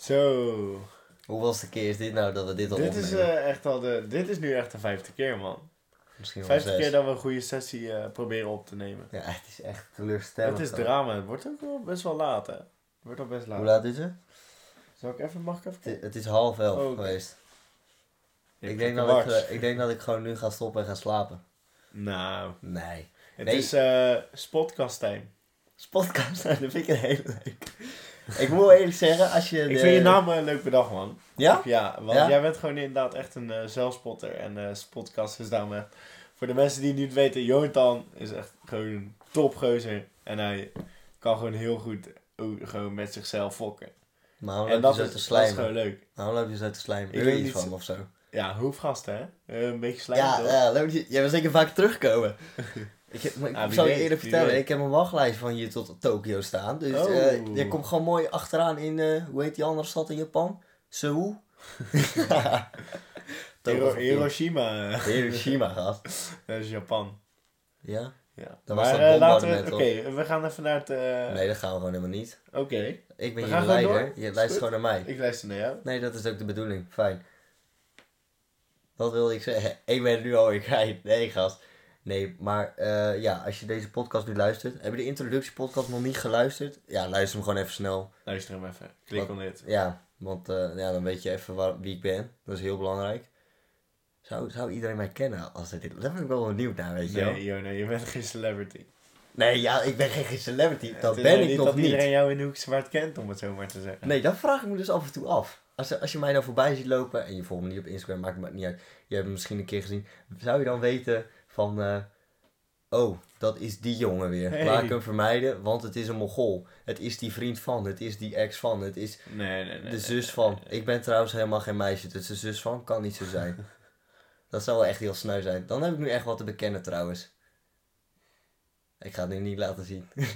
Zo. Hoeveelste keer is dit nou dat we dit al Dit is, eh, echt al de, dit is nu echt de vijfde keer, man. Misschien wel Vijfde zes. keer dat we een goede sessie eh, proberen op te nemen. Ja, het is echt teleurstellend. Het is drama. Het wordt ook wel best wel laat, hè. Het wordt al best laat. Hoe laat is het? Zal ik even, mag ik even? Het, het is half elf Oh, oké. geweest. Je Ik denk, dat ik, eh, ik denk dat ik gewoon nu ga stoppen en ga slapen. Nou, Nee. het Nee. is eh spotcast time. Spotcast, dat vind ik een hele leuk. Ik moet wel eerlijk zeggen, als je... Ik de- vind je naam een leuk bedacht, man. Ja? Ja, want Ja? jij bent gewoon inderdaad echt een eh, zelfspotter. En eh spotcast is daarom echt... Voor de mensen die het niet weten, Jonathan is echt gewoon een topgeuzer. En hij kan gewoon heel goed gewoon met zichzelf fokken. Maar waarom en je dat zo is, te dat is slijmen? gewoon leuk. Waarom loop je zo te slijmen? Ik Wil weet je iets niet. van of zo? Ja, hoefgasten, hè? Eh, een beetje slijm, Ja, toch? ja je, jij wil zeker vaak terugkomen. ik heb, maar ik Ah, zal je eerder vertellen, weet. ik heb een wachtlijst van hier tot Tokio staan. Dus Oh. eh, jij komt gewoon mooi achteraan in, eh, hoe heet die andere stad in Japan? Seoul? Hiroshima. Hiroshima gast. Dat is Japan. Ja? Ja. Was maar dat eh, laten we... Oké, we gaan even naar het... Nee, dat gaan we gewoon helemaal niet. Oké, Ik ben gewoon leider. Je luistert goed. gewoon naar mij. ik luister naar jou. Nee, dat is ook de bedoeling. Fijn. Wat wilde ik zeggen? Ik ben nu alweer kwijt. Nee, gast. Nee, maar eh, ja, als je deze podcast nu luistert. Heb je de introductiepodcast nog niet geluisterd? Ja, luister hem gewoon even snel. Luister hem even. Klik op dit. Ja, want eh, ja, dan weet je even waar, wie ik ben. Dat is heel belangrijk. Zou, zou iedereen mij kennen als dit... Daar ben ik wel benieuwd naar, weet je. Nee, Jona, je bent geen celebrity. Nee, ja, ik ben geen celebrity. Dat ben ik niet nog dat niet. iedereen jou in de hoekse waard kent, om het zo maar te zeggen. Nee, dat vraag ik me dus af en toe af. Als, als je mij nou voorbij ziet lopen en je volgt me niet op Instagram, maakt het niet uit. Je hebt me misschien een keer gezien. Zou je dan weten van, eh, oh, dat is die jongen weer. Hey. Laat ik hem vermijden, want het is een mogol. Het is die vriend van, het is die ex van, het is Nee, nee, nee. de zus van. Ik ben trouwens helemaal geen meisje, het is de zus van, kan niet zo zijn. dat zou wel echt heel sneu zijn. Dan heb ik nu echt wat te bekennen trouwens. Ik ga het nu niet laten zien.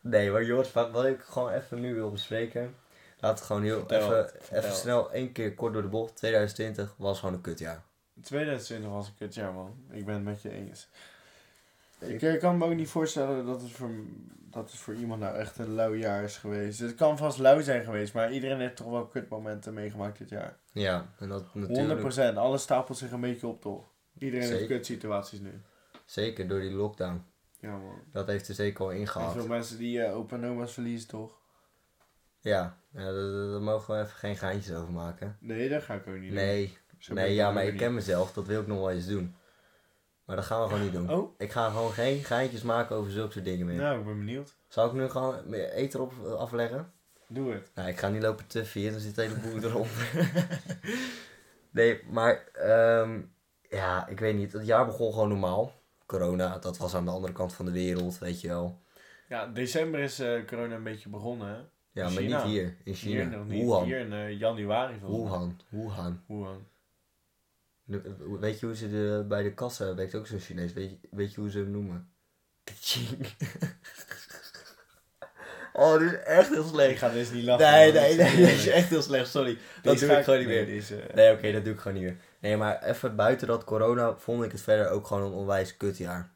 nee, maar Jort, wat, ik gewoon even nu wil bespreken. Laat het gewoon heel Vertel even, vertel even snel één keer kort door de bocht. 2020 was gewoon een kutjaar. 2020 was een kutjaar, man. Ik ben het met je eens. Ik eh, kan me ook niet voorstellen dat het, voor, dat het voor iemand nou echt een lauw jaar is geweest. Het kan vast lauw zijn geweest, maar iedereen heeft toch wel kutmomenten meegemaakt dit jaar. Ja, en dat natuurlijk 100%. Alles stapelt zich een beetje op, toch? Iedereen heeft kutsituaties nu. zeker door die lockdown. Ja, man. Dat heeft er zeker al ingehaald. veel mensen die eh opa en oma's verliezen, toch? Ja, ja daar, daar- daar mogen we even geen geintjes over maken. Nee, dat ga ik ook niet doen. Nee, Zo ja, maar ik ken mezelf. Dat wil ik nog wel eens doen. Maar dat gaan we gewoon niet doen. Oh, Ik ga gewoon geen geintjes maken over zulke soort dingen meer. nou, ik ben benieuwd. Zal ik nu gewoon meer eten op afleggen? Doe het. Nou, ik ga niet lopen tuffen, dan zit de hele boel erop. nee, maar ehm, ja, ik weet niet. Het jaar begon gewoon normaal. Corona, dat was aan de andere kant van de wereld, weet je wel. Ja, december is eh, corona een beetje begonnen, hè? Ja, maar niet hier, in China. Hier nog niet. Wuhan. Hier in eh, januari volgens. Wuhan. Wuhan. Wuhan. Weet je hoe ze de, bij de kassa werkt ook zo'n Chinees? Weet je, weet je hoe ze hem noemen? Kaching. oh, dit is echt heel Ik slecht. ga deze niet lachen. Nee, nee, Dit nee, is- dit is echt heel slecht, sorry. Dat Deze doe ik gewoon niet nee, meer. deze, eh, Nee, oké, dat doe ik gewoon niet meer. Nee, maar even buiten dat corona vond ik het verder ook gewoon een onwijs kutjaar.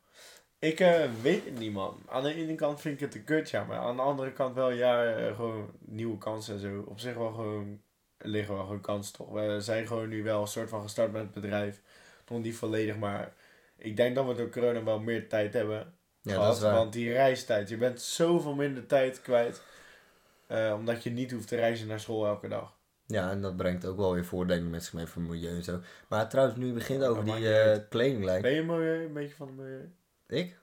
Ik eh, weet het niet, man. Aan de ene kant vind ik het een kutjaar, maar aan de andere kant wel, ja, eh, gewoon nieuwe kansen en zo. Op zich wel gewoon, liggen wel gewoon kansen toch. We zijn gewoon nu wel een soort van gestart met het bedrijf. Nog niet volledig, maar ik denk dat we door corona wel meer tijd hebben Ja, gehad. dat is waar. Want die reistijd, je bent zoveel minder tijd kwijt. eh, omdat je niet hoeft te reizen naar school elke dag. Ja, en dat brengt ook wel weer voordelen met zich mee voor milieu en zo. Maar trouwens, nu begint over die eh, uit. kledinglijn. Ben je milieu, een beetje van de milieu? Ik?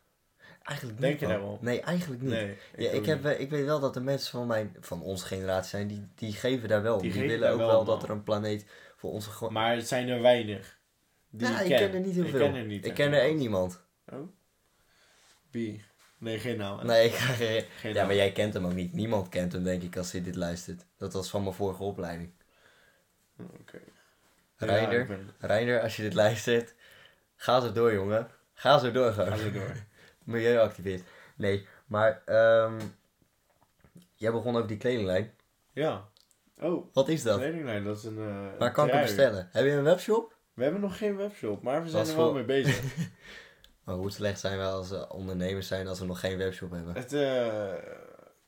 Eigenlijk Denk niet. je man. daarop? Nee, eigenlijk niet. Nee. ja, ik, heb, niet. eh, ik weet wel dat de mensen van, mijn, van onze generatie zijn, die, die geven daar wel. Die willen ook wel dat er een planeet voor onze... Maar het zijn er weinig. Die ja, ik ik ken. er niet heel Ik veel. ken er niet ik ken er één iemand. Oh? Wie? Nee, geen naam. Nee, ik ga geen... Geen Ja, naam. maar jij kent hem ook niet. Niemand kent hem, denk ik, als hij dit luistert. Dat was van mijn vorige opleiding. Oké. Reinder? Ja, ik ben... Reinder, als je dit luistert, ga zo door, jongen. Ga zo door, gewoon. Ga zo door. Milieuactivist. Nee, maar ehm jij begon over die kledinglijn. Ja. Oh, Wat is dat? kledinglijn, dat is een. eh, Waar kan ik hem bestellen? Heb je een webshop? We hebben nog geen webshop, maar we zijn er wel voor- mee bezig. Maar hoe slecht zijn we als eh, ondernemers zijn als we nog geen webshop hebben? Het, eh,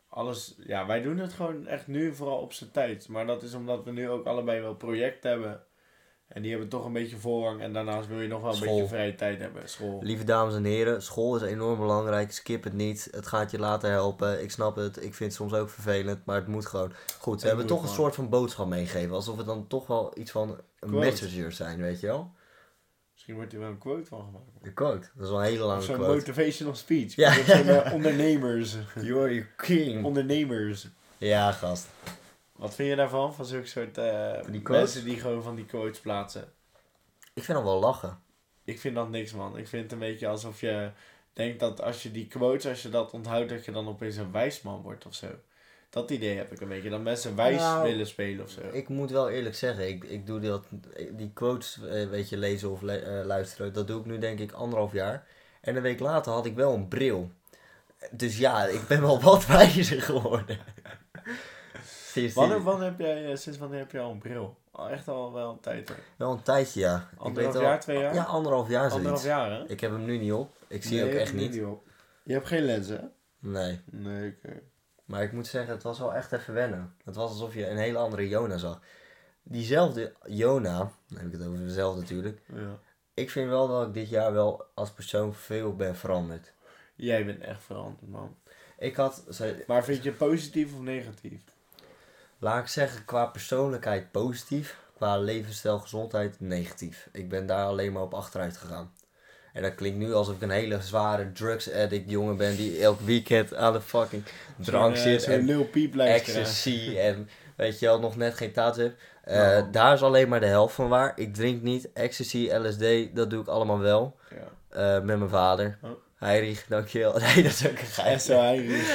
alles, ja, wij doen het gewoon echt nu vooral op zijn tijd. Maar dat is omdat we nu ook allebei wel projecten hebben. En die hebben toch een beetje voorrang. En daarnaast wil je nog wel een School. beetje vrije tijd hebben. School. Lieve dames en heren, school is enorm belangrijk. Skip het niet. Het gaat je later helpen. Ik snap het. Ik vind het soms ook vervelend, maar het moet gewoon. Goed, Het we hebben toch een soort van boodschap meegegeven. Alsof we dan toch wel iets van een Quote. messenger zijn, weet je wel? Misschien wordt hier wel een quote van gemaakt. Een quote. Dat is wel een hele lange Of zo'n quote. motivational speech. Ja. Ja. Zo'n eh, ondernemers. You're your king. ondernemers. Ja, gast. Wat vind je daarvan? Van zulke soort eh, Van die quotes? mensen die gewoon van die quotes plaatsen. Ik vind hem wel lachen. Ik vind dat niks man. Ik vind het een beetje alsof je denkt dat als je die quotes, als je dat onthoudt, dat je dan opeens een wijsman wordt of zo. Dat idee heb ik een beetje. Dat mensen wijs Nou, willen spelen of zo. Ik moet wel eerlijk zeggen, ik, ik doe dat, die quotes, eh, weet je, lezen of le- eh, luisteren, dat doe ik nu denk ik anderhalf jaar. En een week later had ik wel een bril. Dus ja, ik ben wel wat wijzer geworden. Wanneer, wanneer heb jij, eh, sinds wanneer heb je al een bril? Al echt al wel een tijd. hè? Wel een tijdje, ja. Anderhalf jaar, twee jaar? Ja, anderhalf jaar Anderhalf zoiets. jaar hè? Ik heb hem nu niet op. Ik zie Nee, ook echt hem niet. op. Je hebt geen lenzen hè? Nee. Nee, oké. Maar ik moet zeggen, het was wel echt even wennen. Het was alsof je een hele andere Jona zag. Diezelfde Jona, dan heb ik het over mezelf natuurlijk. Ja. Ik vind wel dat ik dit jaar wel als persoon veel ben veranderd. Jij bent echt veranderd man. Ik had, ze- Maar vind je positief of negatief? Laat ik zeggen, qua persoonlijkheid positief. Qua levensstijl, gezondheid negatief. Ik ben daar alleen maar op achteruit gegaan. En dat klinkt nu alsof ik een hele zware drugs addict jongen ben die elk weekend aan de fucking drank zit. Zo'n luisteren. ecstasy en weet je wel, nog net geen taat heb. Eh, Nou. Daar is alleen maar de helft van waar. Ik drink niet. Ecstasy, LSD, dat doe ik allemaal wel. Ja. Eh, met mijn vader. Oh. Heirig, dankjewel. Nee, dat is ook een geheim. SO.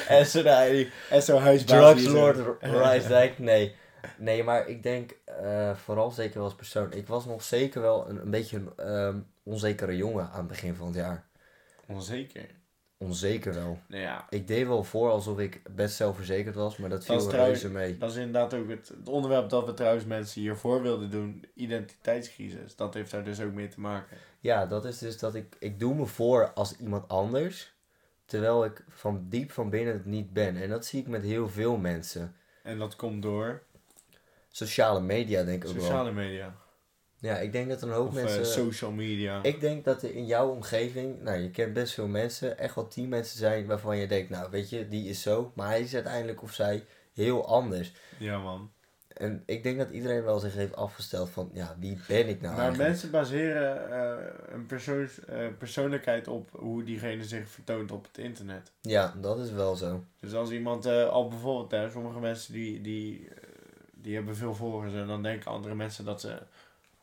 Esso de Heirig. SO Huisbaas. Drugs Lord Rijsdijk. Nee. Nee, maar ik denk eh, vooral zeker wel als persoon. Ik was nog zeker wel een, een beetje een ehm, onzekere jongen aan het begin van het jaar. Onzeker. Onzeker wel. Nou ja, Ik deed wel voor alsof ik best zelfverzekerd was, maar dat Dat viel er reuze mee. dat is inderdaad ook het, het onderwerp dat we trouwens mensen hiervoor wilden doen. Identiteitscrisis. Dat heeft daar dus ook mee te maken. Ja, dat is dus dat ik, ik doe me voor als iemand anders, terwijl ik van diep van binnen het niet ben. En dat zie ik met heel veel mensen. En dat komt door Sociale media denk ik ook wel. sociale media. Ja, ik denk dat een hoop Of eh, mensen... social media. Ik denk dat er in jouw omgeving, nou je kent best veel mensen, echt wel tien mensen zijn waarvan je denkt, nou weet je, die is zo, maar hij is uiteindelijk of zij heel anders. Ja man. En ik denk dat iedereen wel zich heeft afgesteld van, ja, wie ben ik nou maar eigenlijk? mensen baseren eh, een persoons, eh, persoonlijkheid op hoe diegene zich vertoont op het internet. Ja, dat is wel zo. Dus als iemand eh, al bijvoorbeeld, hè, sommige mensen die, die, die hebben veel volgers en dan denken andere mensen dat ze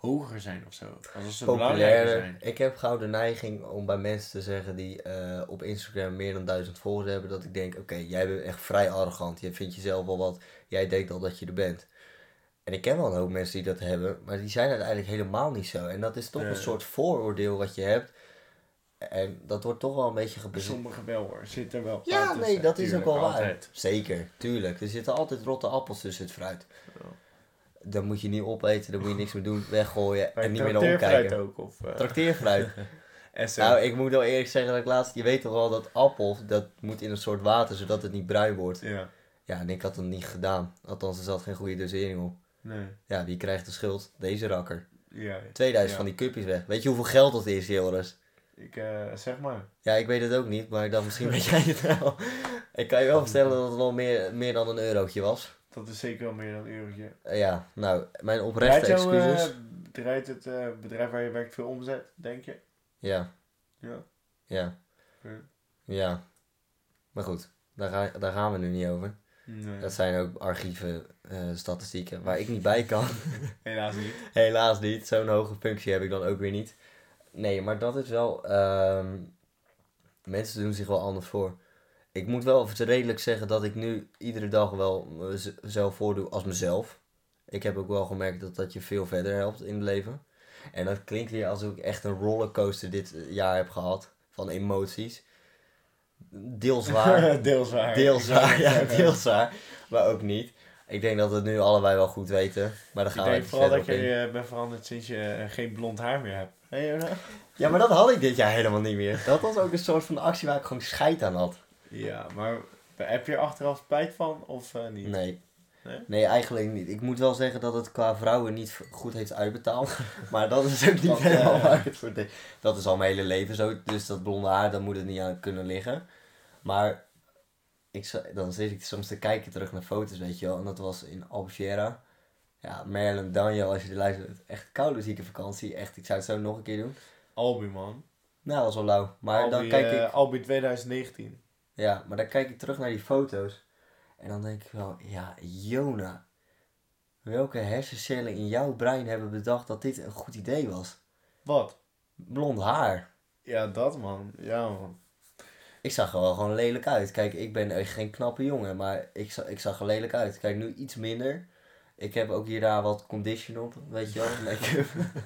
hoger zijn of zo. Alsof ze belangrijker zijn. Ik heb gauw de neiging om bij mensen te zeggen die eh, op Instagram meer dan duizend volgers hebben, dat ik denk, oké, jij bent echt vrij arrogant. Je vindt jezelf wel wat, jij denkt al dat je er bent. En ik ken wel een hoop mensen die dat hebben, maar die zijn uiteindelijk helemaal niet zo. En dat is toch een soort vooroordeel wat je hebt. En dat wordt toch wel een beetje gebaseerd. Sommigen wel hoor, zit er wel. Ja, nee, dat is ook wel waar. altijd. Zeker, tuurlijk. Er zitten altijd rotte appels tussen het fruit. Ja. Dan moet je niet opeten, dan moet je niks meer doen, weggooien en niet meer naar trakteerfruit omkijken. ook of uh, Trakteerfruit. Nou, ik moet wel eerlijk zeggen dat ik laatst... Je weet toch wel dat appel, dat moet in een soort water, zodat het niet bruin wordt. Ja, Ja, en ik had dat niet gedaan. Althans, er zat geen goede dosering op. nee. Ja, wie krijgt de schuld? Deze rakker. Ja, 2000 Ja. van die cupjes weg. Weet je hoeveel geld dat is, Joris? ik eh, zeg maar. Ja, ik weet het ook niet, maar ik dacht misschien weet jij het wel. Ik kan je wel vertellen dat het wel meer, meer dan een eurotje was. Dat is zeker wel meer dan een eurotje. Eh, ja, nou, mijn Draait, oprechte jou, eh, excuses. draait het eh, bedrijf waar je werkt veel omzet, denk je? Ja, Ja. ja, ja. Maar goed, daar, ga, daar gaan we nu niet over. Nee, Dat zijn ook archieven, statistieken waar ik niet bij kan. helaas niet. Helaas niet. Zo'n hoge functie heb ik dan ook weer niet. Nee, maar dat is wel. ehm, mensen doen zich wel anders voor. Ik moet wel redelijk zeggen dat ik nu iedere dag wel mezelf voordoe als mezelf. Ik heb ook wel gemerkt dat dat je veel verder helpt in het leven. En dat klinkt weer alsof ik echt een rollercoaster dit jaar heb gehad. Van emoties. Deels waar. deels waar. Deels waar, ja, Ik deels waar. Maar ook niet. Ik denk dat we het nu allebei wel goed weten. Maar dan gaan we denk vooral dat je eh, bent veranderd sinds je eh, geen blond haar meer hebt. Jona? Ja, maar dat had ik dit jaar helemaal niet meer. Dat was ook een soort van actie waar ik gewoon scheid aan had. Ja, maar Heb je er achteraf spijt van of eh, niet? Nee. Nee? Nee, eigenlijk niet. Ik moet wel zeggen dat het qua vrouwen niet goed heeft uitbetaald. maar dat is ook niet Dat, helemaal eh, waar voor deed. Dat is al mijn hele leven zo. Dus dat blonde haar, daar moet het niet aan kunnen liggen. Maar ik, dan zit ik soms te kijken terug naar foto's, weet je wel. En dat was in Albufeira. Ja, Merlin, Daniel, als je er luistert. Echt koude zieke vakantie. Echt, ik zou het zo nog een keer doen. Albi, man. Nou, dat was wel lauw. Maar dan kijk ik... Albi 2019. Ja, maar dan kijk ik terug naar die foto's. En dan denk ik wel, ja, Jona. Welke hersencellen in jouw brein hebben bedacht dat dit een goed idee was? Wat? Blond haar. Ja, dat man. Ja, man. Ik zag er wel gewoon lelijk uit. Kijk, ik ben echt geen knappe jongen, maar ik, za- ik zag er lelijk uit. Kijk, nu iets minder. Ik heb ook hier daar wat condition op, weet je wel.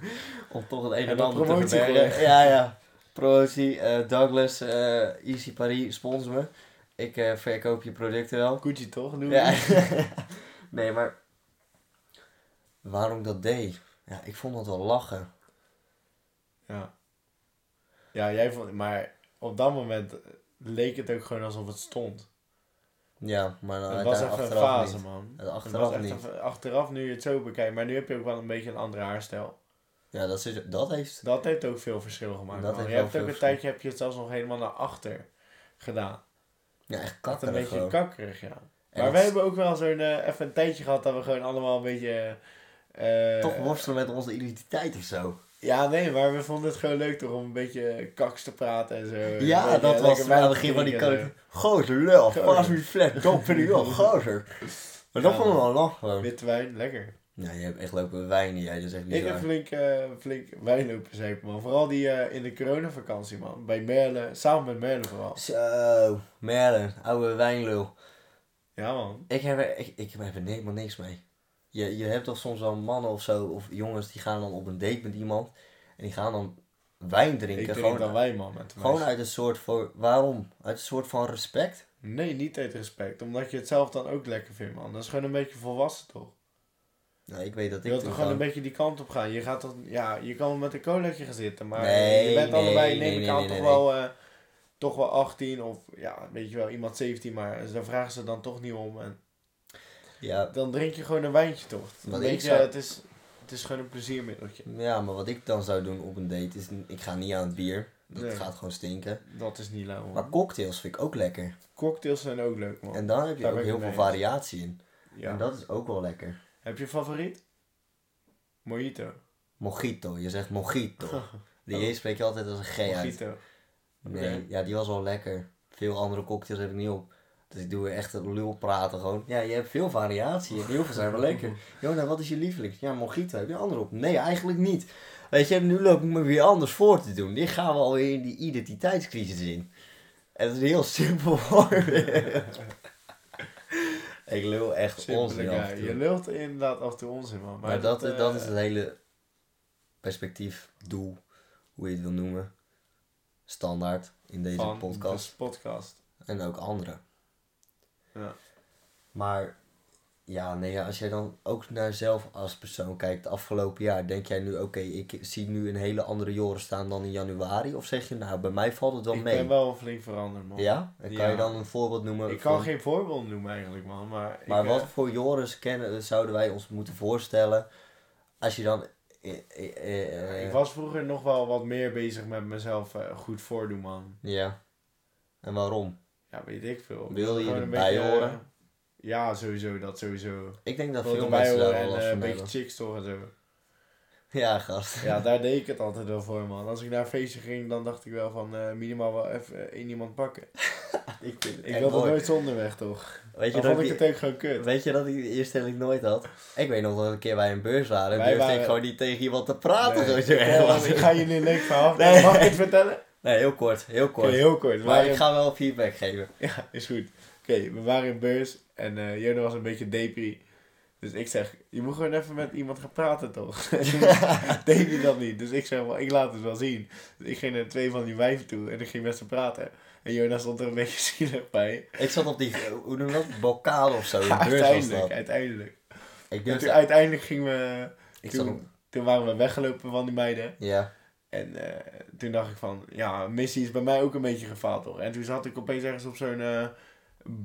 Om toch het een en ander te verbergen. Ja, ja. Promotie, eh, Douglas, eh, Easy Paris, sponsor me. Ik eh, verkoop je producten wel. Gucci toch? Doe Ja. nee, maar waarom ik dat deed? Ja, ik vond dat wel lachen. Ja. Ja, jij vond... Maar op dat moment leek het ook gewoon alsof het stond. Ja, maar dan het was even een fase, niet. man. Het Het achteraf was echt niet. achteraf nu je het zo bekijkt. Maar nu heb je ook wel een beetje een andere haarstijl. Ja, dat, is, dat heeft... Dat heeft ook veel verschil gemaakt. Dat heeft je hebt ook een verschil. tijdje heb je het zelfs nog helemaal naar achter gedaan. Ja, echt Echt een kakkerig beetje gewoon. kakkerig, ja. En maar wij hebben ook wel zo'n eh, even een tijdje gehad dat we gewoon allemaal een beetje... eh, Toch worstelen met onze identiteit of zo. Ja, nee, maar we vonden het gewoon leuk toch om een beetje kaks te praten en zo. Ja, dat was het begin van die kant. Gozer, lul, pas me flat, vind ik wel gozer. Maar dat vonden we wel lach zo. gewoon. Witte wijn, lekker. Ja, je hebt echt lopen wijnen, jij, dat is echt niet Ik heb flink, eh, flink wijn lopen zeepen, man. Vooral die eh, in de coronavakantie, man. Bij Merle, samen met Merle vooral. Zo, Merlin, oude wijnlul. Ja, man. Ik heb er, ik, ik heb er helemaal niks mee. Je, je hebt toch soms wel mannen of zo, of jongens die gaan dan op een date met iemand. En die gaan dan wijn Ik drinken. drink Gewoon, dan wijn, man, met gewoon uit een soort voor, waarom? Uit een soort van respect? Nee, niet uit respect. Omdat je het zelf dan ook lekker vindt, man. Dat is gewoon een beetje volwassen, toch? Nou, ik weet dat Je ik wilt toen toch gewoon een beetje die kant op gaan. Je gaat toch, ja, je kan wel met een colaatje gaan zitten, maar Nee, je bent nee, allebei, nee, neem ik nee, aan, nee, toch wel, eh, toch wel 18 of, ja, weet je wel, iemand 17, maar daar vragen ze dan toch niet om. En Ja, dan drink je gewoon een wijntje, toch? Ik zou- het, is, het is gewoon een pleziermiddeltje. ja, maar wat ik dan zou doen op een date is, ik ga niet aan het bier. Dat Nee. gaat gewoon stinken. Dat is niet lauw, Maar cocktails vind ik ook lekker. Cocktails zijn ook leuk, man. En dan heb je Daar ook ik heel veel variatie in. ja. En dat is ook wel lekker. Heb je een favoriet? Mojito. Mojito, je zegt mojito. Die J spreek je altijd als een G uit. Mojito. Nee, ja, die was wel lekker. Veel andere cocktails heb ik niet op. Dus ik doe weer echt lul praten gewoon. Ja, je hebt veel variatie en heel veel zijn wel lekker. Jona, wat is je lievelings? Ja, mojito. Heb je een andere op? Nee, eigenlijk niet. Weet je, nu loop ik me weer anders voor te doen. Dit gaan we alweer in die identiteitscrisis in. En het is heel simpel hoor. Ik lul echt Simpele onzin. Je lult inderdaad af en toe onzin, man. Maar, dat, is dat eh, is het hele perspectief, doel, hoe je het wil noemen. Standaard in deze podcast. podcast. En ook andere. Ja. Maar ja, nee, ja, als jij dan ook naar zelf als persoon kijkt, afgelopen jaar, denk jij nu, oké, ik zie nu een hele andere Joren staan dan in januari? Of zeg je, nou, bij mij valt het wel ik mee? ben wel flink veranderd, man. Ja? En kan je dan een voorbeeld noemen? Ik kan geen voorbeeld noemen eigenlijk, man. Maar, Maar ik, wat eh, voor Joris kennen, zouden wij ons moeten voorstellen als je dan... eh, eh, eh, ik was vroeger nog wel wat meer bezig met mezelf eh, goed voordoen, man. Ja. En waarom? Ja, weet ik veel. Ik Wil je erbij beetje, horen? Eh, ja, sowieso, dat sowieso. Ik denk dat Ik wil veel mensen daar wel en eh, een beetje chicks toch en zo. Ja, gast. Ja, daar deed ik het altijd wel voor, man. Als ik naar een feestje ging, dan dacht ik wel van eh, minimaal wel even één iemand pakken. ik vind Ik mooi. nooit zonder weg, toch? Weet je, Dan dat vond ik, ik het ook gewoon kut. weet je dat ik die eerstelling nooit had? Ik weet nog dat we een keer bij een beurs waren. En Wij durfde waren- ik gewoon niet tegen iemand te praten. Nee. Zo Ja, was ik het. ga jullie een leuk verhaal Nee. Mag ik het vertellen? Nee, heel kort. Heel kort. heel kort. Maar ik ga wel feedback geven. Ja, is goed. Oké, we waren in beurs en eh Jona was een beetje depri. Dus ik zeg, je moet gewoon even met iemand gaan praten toch? Deed je dat niet? Dus ik zeg wel, ik laat het wel zien. Dus ik ging naar twee van die wijven toe en ik ging met ze praten. En Jona stond er een beetje zielig bij. Ik zat op die, hoe noem je dat? Bokaal of zo. Was uiteindelijk, uiteindelijk. Ik En toen, uiteindelijk gingen we, Ik zat toen, op... toen waren we weggelopen van die meiden. Ja. En eh, toen dacht ik van, ja, missie is bij mij ook een beetje gefaald hoor. En toen zat ik opeens ergens op zo'n, eh,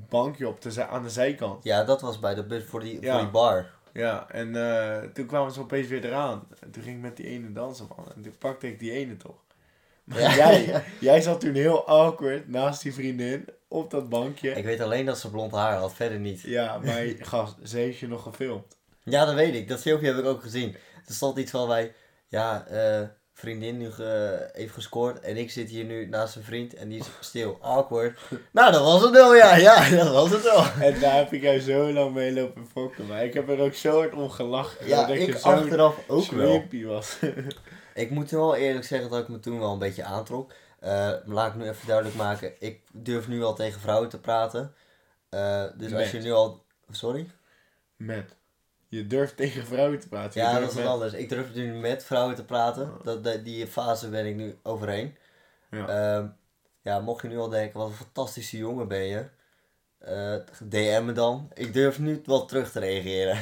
bankje op zij- aan de zijkant. Ja, dat was bij de bus voor die, Ja. voor die bar. Ja, en eh, toen kwamen ze opeens weer eraan. En toen ging ik met die ene dansen, man. En toen pakte ik die ene toch. Maar Ja. jij, jij zat toen heel awkward naast die vriendin op dat bankje. Ik weet alleen dat ze blond haar had, verder niet. Ja, maar gast, ze heeft je nog gefilmd. Ja, dat weet ik. Dat filmpje heb ik ook gezien. Er stond iets van bij, ja, eh, vriendin nu ge- heeft gescoord en ik zit hier nu naast een vriend en die is stil, awkward. Nou, dat was het wel, ja, ja, dat was het wel. En daar heb ik jou zo lang mee lopen fokken. Maar ik heb er ook zo hard om gelachen. Ja, dat ik achteraf ook wel. was. Ik moet wel eerlijk zeggen dat ik me toen wel een beetje aantrok. Eh, laat ik nu even duidelijk maken, ik durf nu al tegen vrouwen te praten. Eh, dus als je nu al... Sorry? Met. Je durft tegen vrouwen te praten. Ja, dat is wat met- anders. Ik durf nu met vrouwen te praten. Dat, dat- die fase ben ik nu overheen. Ja. Ehm, ja, mocht je nu al denken, wat een fantastische jongen ben je. eh, DM me dan. Ik durf nu wel terug te reageren.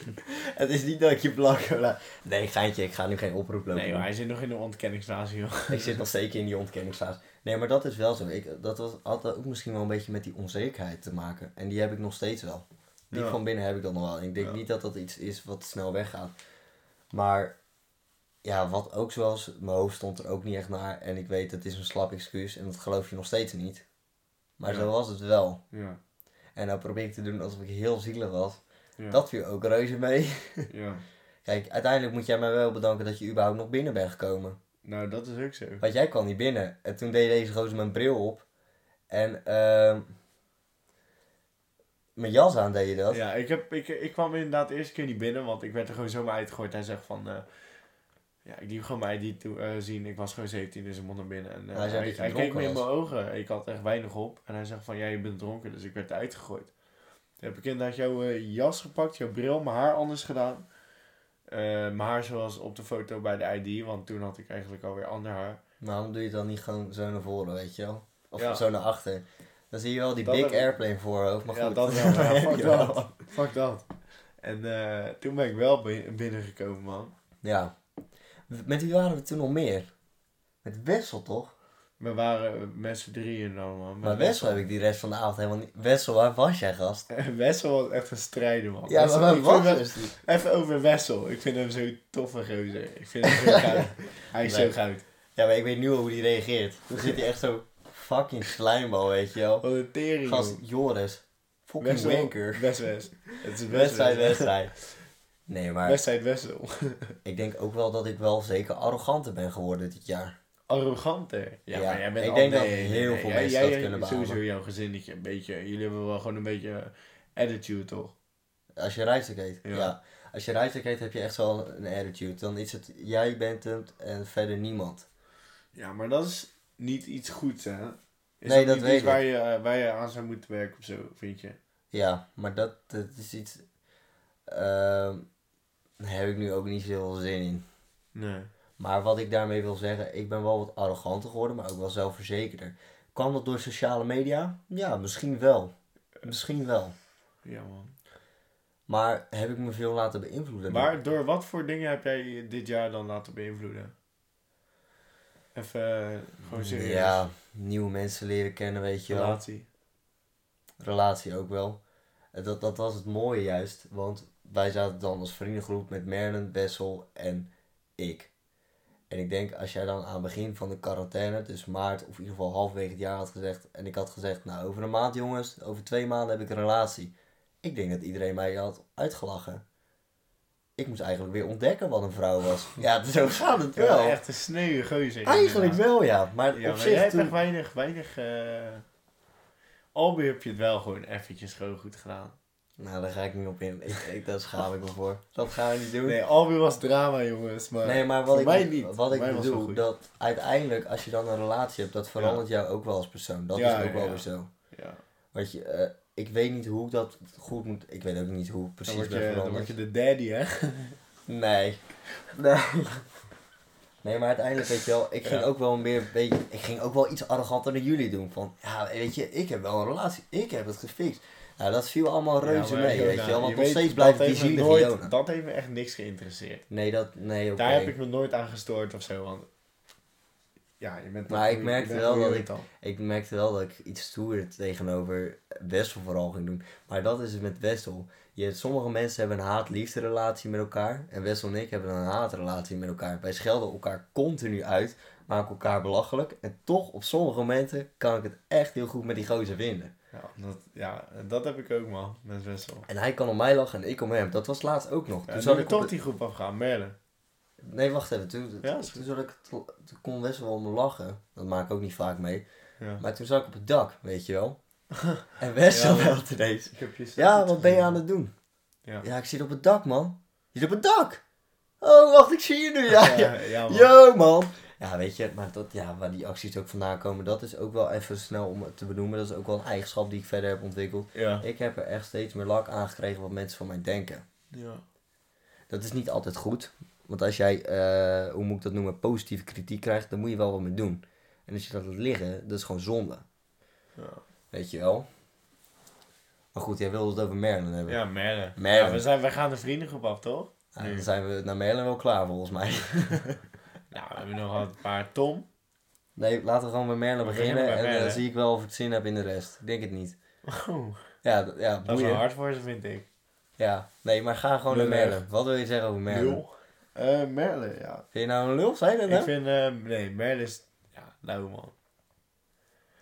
het is niet dat ik je blank laat. Nee, geintje, ik ga nu geen oproep lopen. Nee, maar hij zit nog in de ontkenningsfase, joh. Ik zit nog zeker in die ontkenningsfase. Nee, maar dat is wel zo. Ik, dat was, had ook misschien wel een beetje met die onzekerheid te maken. En die heb ik nog steeds wel. Diep Ja. van binnen heb ik dat nog wel. Ik denk Ja. niet dat dat iets is wat snel weggaat. Maar ja, wat ook zoals mijn hoofd stond er ook niet echt naar. En ik weet, het is een slap excuus. En dat geloof je nog steeds niet. Maar Ja. zo was het wel. Ja. En nou probeer ik te doen alsof ik heel zielig was. Ja. Dat viel ook reuze mee. ja. Kijk, uiteindelijk moet jij mij wel bedanken dat je überhaupt nog binnen bent gekomen. Nou, dat is ook zo. Want jij kwam niet binnen. En toen deed deze gozer mijn bril op. En ehm mijn jas aan deed je dat. Ja, ik, heb, ik, ik kwam inderdaad de eerste keer niet binnen, want ik werd er gewoon zomaar uitgegooid. Hij zegt van, eh, ja, ik liep gewoon mijn ID toe, eh, zien. Ik was gewoon 17, dus ik mocht naar binnen. En, eh, Hij keek me in mijn ogen. Ik had echt weinig op. En hij zegt van, ja, je bent dronken, dus ik werd eruit gegooid. Toen heb ik inderdaad jouw jas gepakt, jouw bril, mijn haar anders gedaan. Mijn haar zoals op de foto bij de ID, want toen had ik eigenlijk alweer ander haar. Maar waarom doe je het dan niet gewoon zo naar voren, weet je wel? Of Ja. zo naar achter. Dan zie je wel die Dat big airplane voorhoofd. Maar ja, goed. dat wel. Ja, fuck dat. Fuck dat. En eh, toen ben ik wel bi- binnengekomen, man. Ja. Met wie waren we toen nog meer? Met Wessel toch? We waren met z'n drieën dan, man. Maar Wessel heb ik die rest van de avond helemaal niet... Wessel, waar was jij gast? Wessel was echt een strijder, man. Ja, Wessel- maar waar was dus die? Even over Wessel. Ik vind hem zo'n toffe gozer. Ik vind hem zo goud. Hij is Nee. zo goud. Ja, maar ik weet nu al hoe die reageert. Dan zit hij echt zo fucking slijmbal, weet je wel. Wat een tering, Gast. Joris. Fucking Wessel, wanker. West West. Het is Wedstrijd, wedstrijd. Nee, maar Wedstrijd Wessel. ik denk ook wel dat ik wel zeker arroganter ben geworden dit jaar. Arroganter. Ja, Ja, maar jij bent ik al- denk dat nee, heel nee, veel mensen jij- dat kunnen beamen. Sowieso jouw gezinnetje een beetje. Jullie hebben wel gewoon een beetje attitude, toch? Als je Rijstek heet. Ja. Ja. Als je Rijstek heet heb je echt wel een attitude. Dan is het jij bent het en verder niemand. Ja, maar dat is niet iets goeds, hè? Is Nee, dat weet iets ik. waar je, eh, waar je aan zou moeten werken of zo, vind je? Ja, maar dat, dat is iets... ehm, daar heb ik nu ook niet zoveel zin in. Nee. Maar wat ik daarmee wil zeggen, ik ben wel wat arroganter geworden, maar ook wel zelfverzekerder. Kwam dat door sociale media? Ja, misschien wel. Misschien wel. Ja, man. Maar heb ik me veel laten beïnvloeden? Maar door wat voor dingen heb jij dit jaar dan laten beïnvloeden? Even eh, gewoon serieus. Ja, nieuwe mensen leren kennen, weet je wel. Relatie. Relatie ook wel. En Dat, dat was het mooie juist, want wij zaten dan als vriendengroep met Merlin, Wessel en ik. En ik denk, als jij dan aan het begin van de quarantaine, dus maart of in ieder geval halverwege het jaar had gezegd, en ik had gezegd, nou over een maand jongens, over twee maanden heb ik een relatie. Ik denk dat iedereen mij had uitgelachen. Ik moest eigenlijk weer ontdekken wat een vrouw was. Ja, zo gaat het Ja, wel. echt een sneuwe gozer. Eigenlijk wel, ja. Maar Ja, op maar jij zich hebt toen... echt weinig, weinig... eh Albi heb je het wel gewoon eventjes gewoon goed gedaan. Nou, daar ga ik niet op in. Ik, ik, daar schaam ik me voor. Dat gaan we niet doen. Nee, Albi was drama, jongens. Maar, Nee, maar wat voor ik, mij niet. wat ik mij bedoel, dat uiteindelijk als je dan een relatie hebt, dat verandert jou ook wel als persoon. Dat Ja, is ook wel weer zo. Ja. Want je, eh, ik weet niet hoe ik dat goed moet, ik weet ook niet hoe ik Dan precies word, ben je, dan veranderd. word je de daddy, hè? Nee. Nee. Nee, maar uiteindelijk weet je wel, ik ging Ja. ook wel meer, beetje, ik ging ook wel iets arroganter dan jullie doen. Van, ja, weet je, ik heb wel een relatie, ik heb het gefixt. Nou, dat viel allemaal reuze Ja, mee, weet je wel. Want je nog weet, steeds blijft die zielige nooit- Jona. Dat heeft me echt niks geïnteresseerd. Nee, dat, nee, oké. Daar heb ik me nooit aan gestoord of zo. Want ja, je bent Maar ik merkte wel dat irritant. Ik merkte wel dat ik iets stoerder tegenover Wessel vooral ging doen. Maar dat is het met Wessel. Je, sommige mensen hebben een haat-liefde relatie met elkaar. En Wessel en ik hebben een haatrelatie met elkaar. Wij schelden elkaar continu uit. Maken elkaar belachelijk. En toch, op sommige momenten, kan ik het echt heel goed met die gozer vinden. Ja, dat, ja, dat heb ik ook man, met Wessel. En hij kan om mij lachen en ik om hem. Dat was laatst ook nog. Ja, Toen zat ik toch op die groep afgaan, Merle. Nee, wacht even. Toen, Ja, toen, zat ik, toen kon Wessel wel om lachen. Dat maak ik ook niet vaak mee. Ja. Maar toen zat ik op het dak, weet je wel. En Wessel Ja, ineens. Heb je Ja, wat ben je aan het doen? Ja. Ja, ik zit op het dak, man. Je zit op het dak? Oh, wacht, ik zie je nu. Ja, ja. ja, ja, man. Yo, man. Ja, weet je, maar dat, ja, waar die acties ook vandaan komen, dat is ook wel even snel om het te benoemen. Dat is ook wel een eigenschap die ik verder heb ontwikkeld. Ja. Ik heb er echt steeds meer lak aan gekregen wat mensen van mij denken. ja. Dat is niet altijd goed. Want als jij, eh, hoe moet ik dat noemen, positieve kritiek krijgt, dan moet je wel wat mee doen. En als je dat laat liggen, dat is gewoon zonde. Ja. Weet je wel? Maar goed, jij wilde het over Merlin hebben. Ja, Merle. Merle. Ja, we, zijn, we gaan de vriendengroep af, toch? Ja, dan zijn we naar Merlin wel klaar volgens mij. Nou, we hebben nog een paar. Tom. Nee, laten we gewoon bij Merlin We beginnen. bij en dan Merlin. zie ik wel of ik zin heb in de rest. Ik denk het niet. Oh, Ja, ja dat is wel hard voor ze, vind ik. Ja, nee, maar ga gewoon naar. Merlin. Wat wil je zeggen over Merlin? Lul. Eh, Merle, ja. Vind je nou een lul? Zei je dat Ik nou? vind, eh, nee, Merle is, ja, lauw man.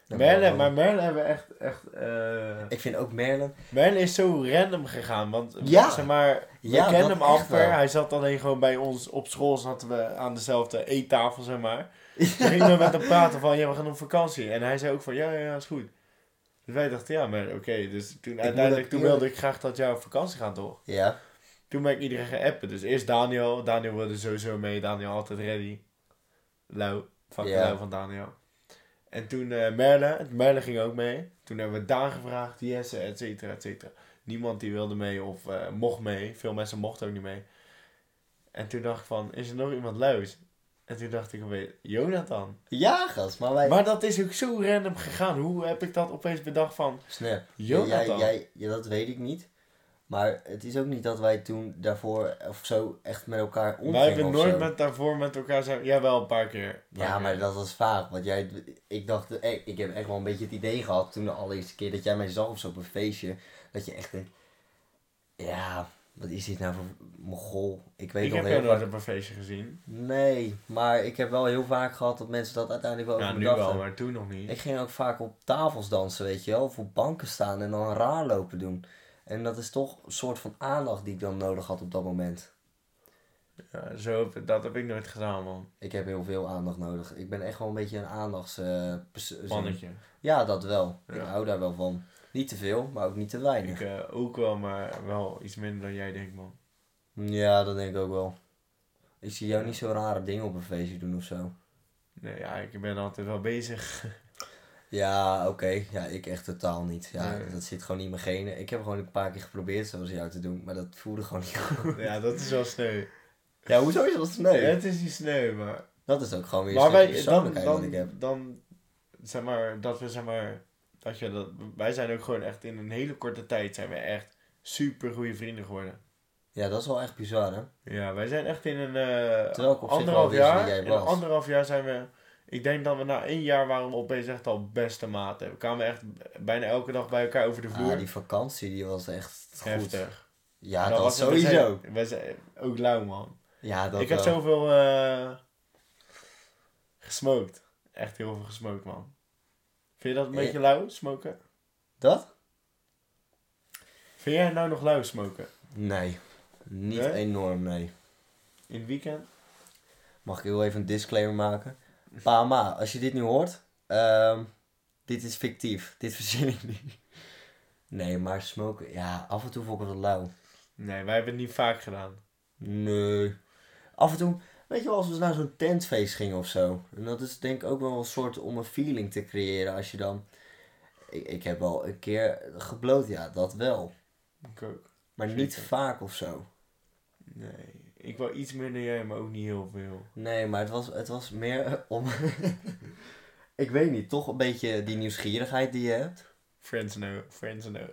Merle, maar- maar Merle hebben we echt, echt, eh Ik vind ook Merlin... Merle is zo random gegaan, want Ja. zeg maar, we Ja, kennen hem amper. Hij zat alleen gewoon bij ons op school, zaten we aan dezelfde eettafel, zeg maar. Toen gingen we met hem praten van, ja, we gaan op vakantie. En hij zei ook van, ja, ja, ja, is goed. Dus wij dachten, ja, maar oké. Dus toen uiteindelijk, toen wilde ik graag dat jij op vakantie gaat, toch? Ja. Toen ben ik iedereen gaan appen. Dus eerst Daniel. Daniel wilde sowieso mee. Daniel altijd ready. Lau. Fuck Ja. Lau van Daniel. En toen eh Merle. Merle ging ook mee. Toen hebben we Daan gevraagd. Jesse, et cetera, et cetera. Niemand die wilde mee of eh, mocht mee. Veel mensen mochten ook niet mee. En toen dacht ik van, is er nog iemand luis? En toen dacht ik opeens, Jonathan. Ja, gast, maar wij... Maar dat is ook zo random gegaan. Hoe heb ik dat opeens bedacht van, Snap. Jonathan? Jij, jij, ja, dat weet ik niet. Maar het is ook niet dat wij toen daarvoor of zo echt met elkaar omgingen wij hebben nooit zo. met, daarvoor met elkaar zijn. Ja, wel een paar keer. Een paar Ja, keer. maar dat was vaak. Want jij, ik dacht, eh, ik heb echt wel een beetje het idee gehad toen de allereerste keer dat jij mij zag of zo op een feestje. Dat je echt denkt, ja, wat is dit nou voor mogol? Ik weet Ik nog heb heel nooit op een feestje gezien. Nee, maar ik heb wel heel vaak gehad dat mensen dat uiteindelijk wel Ja, over nu wel, maar toen nog niet. Ik ging ook vaak op tafels dansen, weet je wel. Of op banken staan en dan raar lopen doen. En dat is toch een soort van aandacht die ik dan nodig had op dat moment. Ja, zo, dat heb ik nooit gedaan, man. Ik heb heel veel aandacht nodig. Ik ben echt wel een beetje een aandachts... eh, Mannetje. Ja, dat wel. Ik hou daar wel van. Niet te veel, maar ook niet te weinig. Ik eh, ook wel, maar wel iets minder dan jij denkt, man. Ja, dat denk ik ook wel. Ik zie jou niet zo rare dingen op een feestje doen of zo. Nee, ja, ik ben altijd wel bezig. Ja, oké. Ja, ik echt totaal niet. Ja, Nee. dat zit gewoon niet in mijn genen. Ik heb gewoon een paar keer geprobeerd zoals jou te doen, maar dat voelde gewoon niet goed. ja, dat is wel sneu. Ja, hoezo is dat sneu? Ja, het is niet sneu, maar... Dat is ook gewoon weer Maar wij, dan, persoonlijkheid wat ik dan, heb. dan, zeg maar, dat we, zeg maar, dat je dat, wij zijn ook gewoon echt in een hele korte tijd zijn we echt super goede vrienden geworden. Ja, dat is wel echt bizar, hè? Ja, wij zijn echt in een eh, anderhalf jaar. In een anderhalf jaar zijn we. Ik denk dat we na één jaar waren we opeens echt al beste maten. We kwamen echt bijna elke dag bij elkaar over de vloer. Ah, die vakantie, die was echt goed. Heftig. Ja, Dat was we sowieso. zijn- we zijn ook lauw, man. Ja, dat ik heb zoveel gesmoked. Echt heel veel gesmoked, man. Vind je dat een Eh. beetje lauw, smoken? Dat? Vind jij nou nog lauw, smoken? Nee. Niet Nee? enorm, nee. In het weekend? Mag ik heel even een disclaimer maken? Pa, ma, als je dit nu hoort, ehm, dit is fictief. Dit verzin ik niet. Nee, maar smoken, ja, af en toe vond ik het wat lauw. Nee, wij hebben het niet vaak gedaan. Nee. Af en toe, weet je wel, als we naar zo'n tentfeest gingen of zo. En dat is denk ik ook wel een soort om een feeling te creëren als je dan... Ik, ik heb wel een keer gebloot, ja, dat wel. Ik ook. Maar niet vaak of zo. Nee. Ik wou iets meer dan jij, maar ook niet heel veel. Nee, maar het was, het was meer om... ik weet niet, toch een beetje die nieuwsgierigheid die je hebt. Friends know, friends know.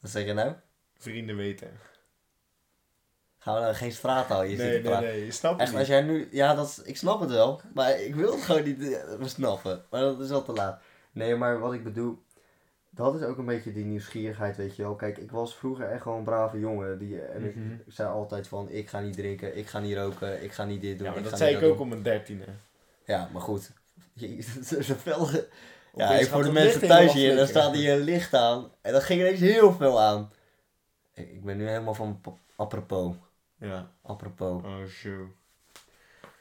Wat zeg je nou? Vrienden weten. Gaan we nou geen straattaal hier Nee, nee, nee, je snapt het Echt, niet. als jij nu... Ja, dat is, ik snap het wel. Maar ik wil het gewoon niet eh, snappen. Maar dat is al te laat. Nee, maar wat ik bedoel... Dat is ook een beetje die nieuwsgierigheid, weet je wel. Kijk, ik was vroeger echt gewoon een brave jongen. Die, en ik, Mhm. ik zei altijd van, ik ga niet drinken, ik ga niet roken, ik ga niet dit doen. Ja, maar ik dat zei ik ook doen. om mijn dertiende. Ja, maar goed. Je- Zo'n velge... Ja, even voor de mensen thuis hier, dan staat hier een licht aan. En dat ging ineens heel veel aan. Ik ik ben nu helemaal van apropos. Ja. Apropos. Oh, show.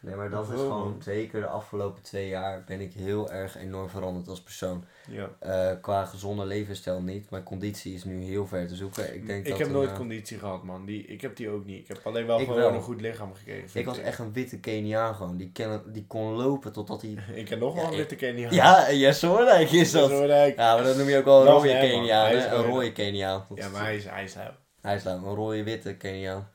Nee, maar dat is Oh, gewoon, zeker de afgelopen twee jaar ben ik heel erg enorm veranderd als persoon. Ja. Eh, qua gezonde levensstijl niet, mijn conditie is nu heel ver te zoeken. Ik, denk Ik dat heb nooit eh, conditie gehad, man. Die, ik heb die ook niet. Ik heb alleen wel gewoon wel. een goed lichaam gekregen. Ik was echt een witte Keniaan gewoon. Die, ken, die kon lopen totdat hij... Ik heb nog wel Ja, een witte Kenia. Ja, ja, Soornijk is dat. Ja, maar dat noem je ook wel een rode. Keniaan? Een rode. Keniaan. Ja, maar hij is, hij is. Hij is een rode witte Keniaan.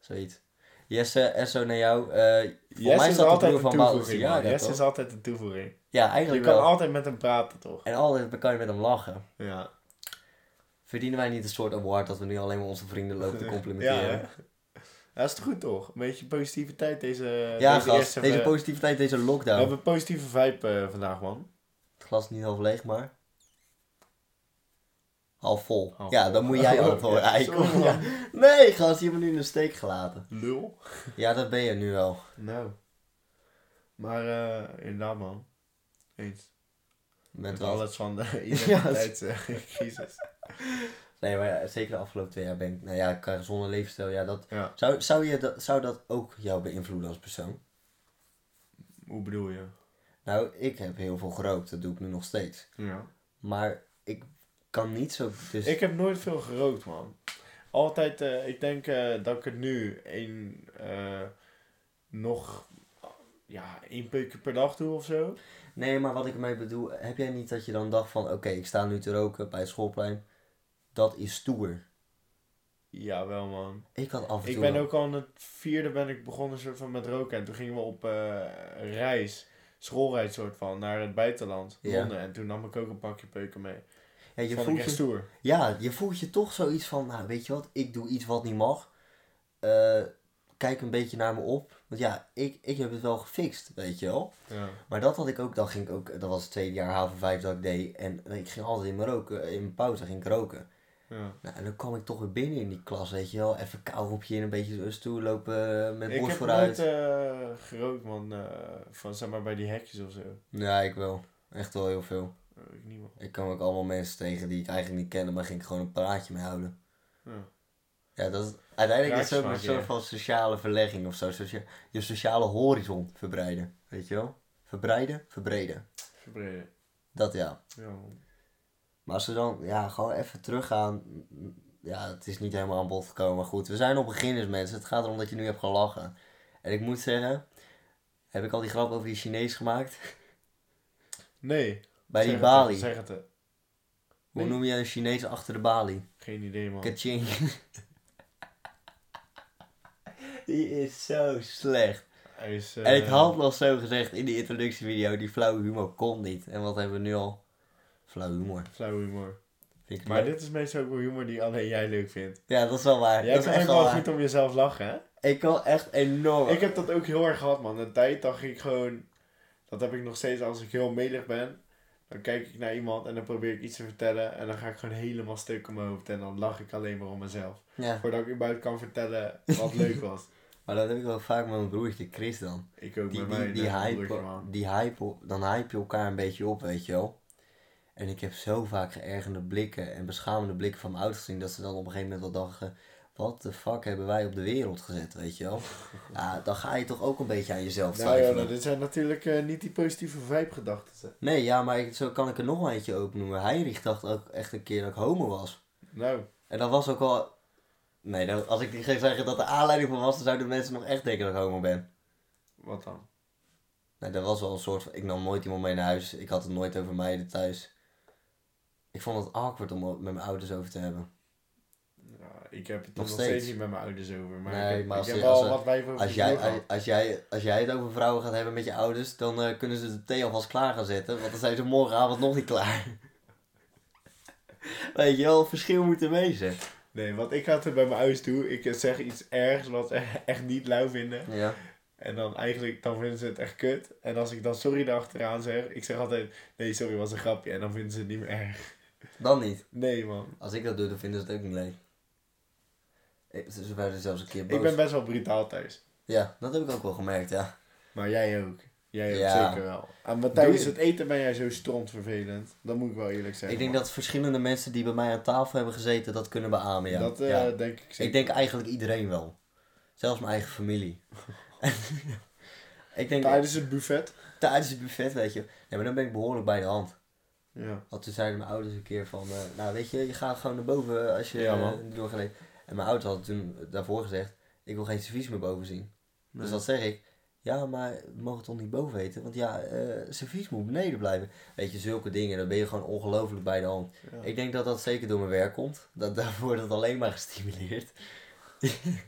Zoiets. Jesse, Esso naar jou. Eh voor mij is de altijd een van toevoeging, ja, toch? is altijd een toevoeging. Ja, Je eigenlijk kan wel. altijd met hem praten, toch? En altijd kan je met hem lachen. Ja. Verdienen wij niet een soort award dat we nu alleen maar onze vrienden lopen te Ja, complimenteren? hè? Dat is het goed, toch? Een beetje positiviteit deze, Ja, deze gast. Deze we- positiviteit, deze we lockdown. hebben een positieve vibe eh, vandaag, man. Het glas is niet half leeg, maar... Half vol. Half ja, vol. dan moet jij antwoorden. Eikel. sorry, man. Ja. Nee, gast, je hebt me nu in de steek gelaten. Lul. Ja, dat ben je nu wel. Nou. Maar eh inderdaad, man. Eens. Met wel... alles van de identiteitscrisis. Nee, maar ja, zeker de afgelopen twee jaar ben ik... Nou ja, qua gezonde levensstijl, ja, dat... Ja. Zou, zou, je dat, zou dat ook jou beïnvloeden als persoon? Hoe bedoel je? Nou, ik heb heel veel gerookt. Dat doe ik nu nog steeds. Ja. Maar ik kan niet zo... Dus... Ik heb nooit veel gerookt, man. Altijd, eh, ik denk eh, dat ik het nu een, eh, nog, ja, één peukje per dag doe of zo. Nee, maar wat ik ermee bedoel... Heb jij niet dat je dan dacht van... Oké, ik sta nu te roken bij het schoolplein. Dat is stoer. Ja, wel man. Ik had af en toe... Ik ben wel- ook al in het vierde ben ik begonnen soort van met roken. En toen gingen we op reis, schoolreis soort van, naar het buitenland, Ja. Londen. En toen nam ik ook een pakje peuken mee. Ja, je voelt ik je, stoer. ja, je voelt je toch zoiets van... Nou, weet je wat? Ik doe iets wat niet mag. Eh, kijk een beetje naar me op. Want ja, ik, ik heb het wel gefixt, weet je wel. Ja. Maar dat had ik ook, dan ging ik ook, dat was het tweede jaar haven 5 dat ik deed. En ik ging altijd in mijn, roken, in mijn pauze ging ik roken. Ja. Nou, en dan kwam ik toch weer binnen in die klas, weet je wel. Even kou op je in, een beetje zo stoel lopen met Ik borst heb vooruit. nooit eh, gerookt, man. eh, van zeg maar bij die hekjes of zo. Ja, ik wel. Echt wel heel veel. Eh, ik niet. Ik kwam ook allemaal mensen tegen die ik eigenlijk niet kende, maar ging ik gewoon een praatje mee houden. Ja. Ja, dat is, uiteindelijk is het ook een soort van sociale verlegging of zo. Socia- je sociale horizon verbreiden, weet je wel. Verbreiden, verbreden. Verbreden. Dat ja. Ja, man. Maar als we dan ja, gewoon even teruggaan. Ja, het is niet helemaal aan bod gekomen. Maar goed, we zijn nog beginners mensen. Het gaat erom dat je nu hebt gelachen. En ik moet zeggen, heb ik al die grap over die Chinees gemaakt? Nee. Bij zeg die het balie. Zeg het. Hoe noem je een Chinees achter de balie? Geen idee, man. Kaching. die is zo slecht. Hij is, En ik eh, had nog zo gezegd in die introductievideo, die flauwe humor kon niet. En wat hebben we nu al? Flauw humor. Flauw humor. Maar leuk. dit is meestal ook wel humor die alleen jij leuk vindt. Ja, dat is wel waar. Jij is echt wel goed om jezelf lachen, hè? Ik kan echt enorm. Ik heb dat ook heel erg gehad, man. Een tijd dacht ik gewoon... Dat heb ik nog steeds als ik heel melig ben. Dan kijk ik naar iemand en dan probeer ik iets te vertellen. En dan ga ik gewoon helemaal stuk om mijn hoofd. En dan lach ik alleen maar om mezelf. Ja, Voordat ik überhaupt kan vertellen wat leuk was. maar dat heb ik wel vaak met mijn broertje Chris dan. Ik ook Die, met die, mij. die, net, hype, broertje, die hype, dan hype je elkaar een beetje op, weet je wel. En ik heb zo vaak geërgerde blikken en beschamende blikken van mijn ouders gezien, dat ze dan op een gegeven moment wel dachten, wat de fuck hebben wij op de wereld gezet, weet je wel. Ja, dan ga je toch ook een beetje aan jezelf Nou ja, twijfelen. nou, dit zijn natuurlijk eh, niet die positieve vibe gedachten. Nee, ja, maar ik, zo kan ik er nog eentje opnoemen. Heinrich dacht ook echt een keer dat ik homo was. Nou, En dat was ook wel... Nee, dat- als ik die ging zeggen dat de aanleiding van was, dan zouden mensen nog echt denken dat ik homo ben. wat dan? Nee, dat was wel een soort van... Ik nam nooit iemand mee naar huis. Ik had het nooit over meiden thuis. Ik vond het awkward om met mijn ouders over te hebben. Ja, ik heb het Nog nog steeds. steeds niet met mijn ouders over. Maar Nee, ik heb, maar als ik je- heb als wel er- wat wij over Als jij, als, als jij, als jij het over vrouwen gaat hebben met je ouders, dan eh, kunnen ze de thee alvast klaar gaan zetten. Want dan zijn ze morgenavond nog niet klaar. Weet je wel, verschil moet er wezen. Nee, want ik had het bij mijn ouders toe. Ik zeg iets ergs wat ze echt niet lauw vinden. Ja. En dan eigenlijk, dan vinden ze het echt kut. En als ik dan sorry erachteraan zeg, ik zeg altijd, nee sorry was een grapje. En dan vinden ze het niet meer erg. Dan niet. Nee man. Als ik dat doe, dan vinden ze het ook niet leuk. Ik- Ze werden zelfs een keer boos. Ik ben best wel brutaal thuis. Ja, dat heb ik ook wel gemerkt, ja. Maar jij ook. Jij ook Ja. zeker wel. En maar Doe tijdens het eten ben jij zo strontvervelend. Dat moet ik wel eerlijk zeggen. Ik denk dat verschillende mensen die bij mij aan tafel hebben gezeten dat kunnen beamen, ja. Dat eh, ja. denk ik zeker. Ik denk eigenlijk iedereen wel. Zelfs mijn eigen familie. ik denk Tijdens het buffet. tijdens het buffet, weet je. Nee, maar dan ben ik behoorlijk bij de hand. Ja. Want toen zeiden mijn ouders een keer van, eh, nou weet je, je gaat gewoon naar boven als je Ja, eh, man. En mijn ouders hadden toen daarvoor gezegd, ik wil geen servies meer boven zien. Dus dat zeg ik. Ja, maar we mogen toch niet boven eten? Want ja, eh servies moet beneden blijven. Weet je, zulke dingen, dan ben je gewoon ongelooflijk bij de hand. Ja. Ik denk dat dat zeker door mijn werk komt. Dat, daarvoor wordt het alleen maar gestimuleerd.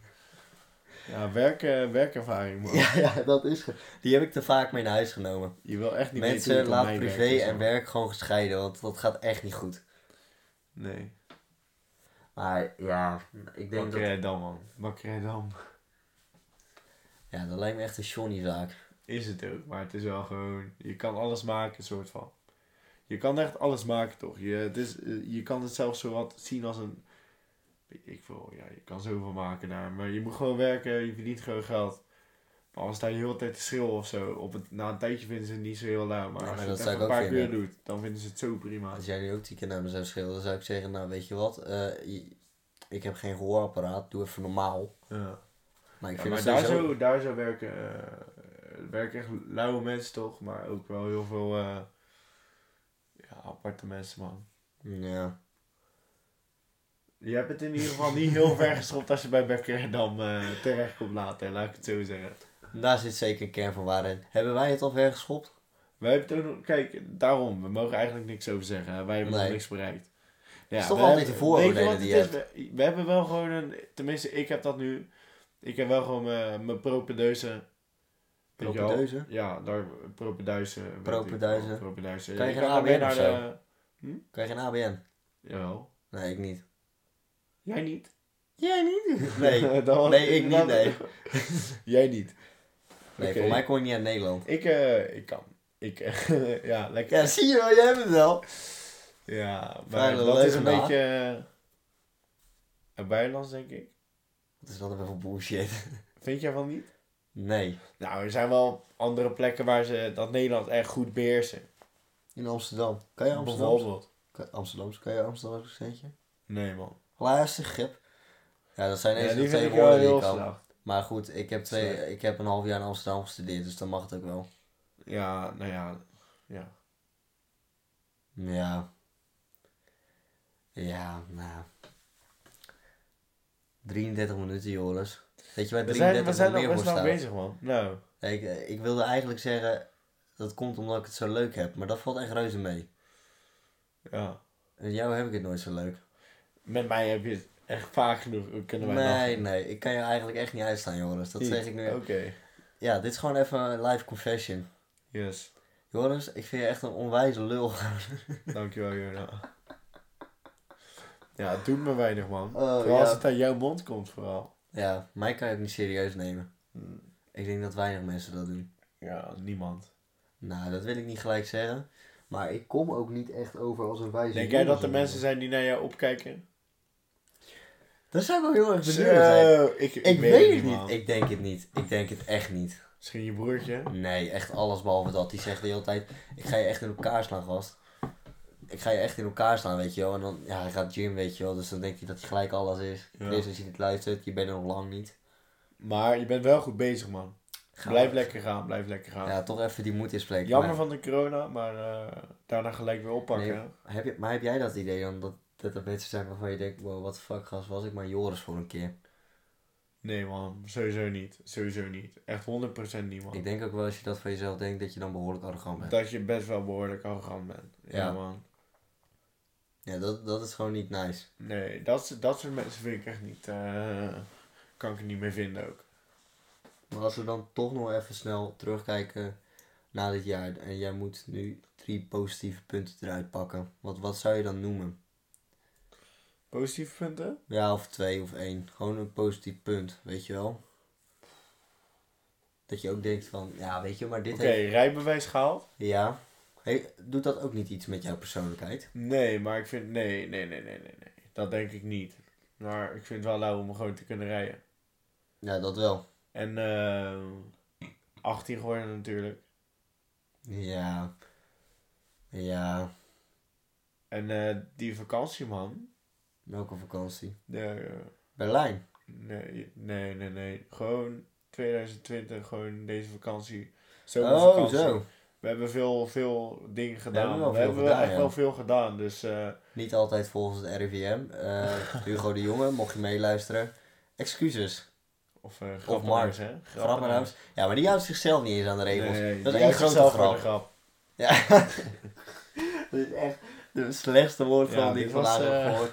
Ja, werk, eh, werkervaring man. Ja, ja, dat is Die heb ik te vaak mee naar huis genomen. Je wil echt niet Mensen, laat privé en werk gewoon gescheiden, want dat gaat echt niet goed. Nee. Maar ja, ik denk dat... Bakkerij Dam man. Bakkerij Dam. Ja, dat lijkt me echt een Johnny zaak. Is het ook, maar het is wel gewoon... Je kan alles maken, soort van. Je kan echt alles maken, toch? Je, het is, eh, je kan het zelfs zo wat zien als een... Ik veel, ja, je kan zoveel maken daar. Maar je moet gewoon werken, je verdient gewoon geld. Als daar je heel de tijd te schreeuwen of zo, op het, na een tijdje vinden ze het niet zo heel lauw. Maar Ja, als je het zou een paar keer doet, dan vinden ze het zo prima. Als jij nu ook tien keer naar me zou schreeuwen, dan zou ik zeggen, nou weet je wat, eh, ik heb geen gehoorapparaat, doe even normaal. Ja. Maar ik Ja, vind maar daar sowieso... zo, daar zo werken, eh, werken echt lauwe mensen toch, maar ook wel heel veel eh, ja, aparte mensen, man. Ja. Je hebt het in ieder geval niet heel ver geschopt als je bij Bekkerdam eh terecht komt later, laat ik het zo zeggen. Daar zit zeker een kern van waarheid in. Hebben wij het al ver geschopt? Wij hebben het ook nog, kijk, daarom, we mogen eigenlijk niks over zeggen. Wij hebben nog niks bereikt. Ja, is toch we altijd de vooroordelen die je is? We, we hebben wel gewoon een, tenminste ik heb dat nu, ik heb wel gewoon mijn, mijn? Propedeuse? Ja, daar, wel, Propeduizen. Kan je alleen ABN naar de- Krijg je een ABN? Jawel. Nee, ik niet. Jij niet? Jij niet? Nee. Dat Nee, ik niet, dat- nee. Jij niet. Nee, voor mij kom je niet uit Nederland. Ik, eh, ik kan. Ik, ja, lekker. Ja, zie je wel, jij hebt het wel. Ja, maar dat is een beetje... eh, een Bijlands, denk ik. Wat is dat even voor bullshit? Vind jij van niet? Nee. Nou, er zijn wel andere plekken waar ze dat Nederland echt goed beheersen. In Amsterdam. Kan je Amsterdam? Bijvoorbeeld. Kan, Amsterdams, kan je Amsterdam accentje? Nee, man. Luister, grip. Ja, dat zijn Ja, deze die twee wel woorden die ik kan. Maar goed, ik heb, twee, ik heb een half jaar in Amsterdam gestudeerd, dus dan mag het ook wel. Ja, nou ja. Ja. Ja. Ja, nou. 33 minuten, Joris. Weet je waar We zijn, 33 we zijn nog best lang bezig, man. Nou. Ik, ik wilde eigenlijk zeggen, dat komt omdat ik het zo leuk heb, maar dat valt echt reuze mee. Ja. En jou heb ik het nooit zo leuk. Met mij heb je het echt vaak genoeg kunnen wij Nee, lachen. nee, ik kan je eigenlijk echt niet uitstaan, Joris. Dat Niet? zeg ik nu. Oké. Ja, dit is gewoon even een live confession. Yes. Joris, ik vind je echt een onwijze lul. Dankjewel, Jona. Ja, het doet me weinig, man. Oh, Vooral ja. als het uit jouw mond komt, vooral. ja, mij kan je ook niet serieus nemen. Hmm. Ik denk dat weinig mensen dat doen. Ja, niemand. Nou, dat wil ik niet gelijk zeggen. Maar ik kom ook niet echt over als een wijze Denk jij dat er mensen zijn die naar jou opkijken? Dat zou ik wel heel erg benieuwd zijn. Ik, ik, Ik weet het man. niet. Ik denk het niet. Ik denk het echt niet. Misschien je broertje? Nee, echt alles behalve dat. Die zegt de hele tijd, ik ga je echt in elkaar slaan, gast. Ik ga je echt in elkaar slaan, weet je wel. En dan, ja, hij gaat gym, weet je wel. Dus dan denkt hij dat hij gelijk alles is. Ja. Chris, als je dit luistert, je bent er nog lang niet. Maar je bent wel goed bezig, man. Blijf lekker gaan, blijf lekker gaan. Ja, toch even die moed inspreken. Jammer Maar van de corona, maar eh, daarna gelijk weer oppakken. Nee, heb je, maar heb jij dat idee dan, dat, dat er mensen zijn waarvan je denkt, wow, wat de fuck gast, was ik maar Joris voor een keer. Nee, man. Sowieso niet. Sowieso niet. Echt 100% niet, man. Ik denk ook wel als je dat van jezelf denkt, dat je dan behoorlijk arrogant bent. Dat je best wel behoorlijk arrogant bent. Ja, Ja. man. Ja, dat, dat is gewoon niet nice. Nee, dat, dat soort mensen vind ik echt niet... eh, kan ik er niet meer vinden ook. Maar als we dan toch nog even snel terugkijken na dit jaar en jij moet nu drie positieve punten eruit pakken, wat, wat zou je dan noemen? Positieve punten? Ja, of twee of één. Gewoon een positief punt, weet je wel. Dat je ook denkt van, ja, weet je, maar dit Oké, heeft... rijbewijs gehaald? Ja. Hey, doet dat ook niet iets met jouw persoonlijkheid? Nee, maar ik vind... Nee, nee, nee, nee, nee, nee. Dat denk ik niet. Maar ik vind het wel lauw om gewoon te kunnen rijden. Ja, dat wel. En eh 18 geworden natuurlijk. Ja. Ja. En eh, die vakantie, man. Welke vakantie? De, Berlijn. nee, nee, nee, nee. Gewoon 2020, gewoon deze vakantie. Oh, Zomervakantie. zo. We hebben veel, veel dingen gedaan. hebben We hebben gedaan, echt ja. wel veel gedaan. Dus eh, Niet altijd volgens het RIVM. Eh, Hugo de Jonge, mocht je meeluisteren. Excuses. of uh, Mark. hè? Grappenhuis. Ja, maar die houdt zichzelf niet eens aan de regels. Nee, dat is één grote grap. grap. Ja. dat is echt de slechtste woordvorm Ja, die ik vandaag heb eh, gehoord.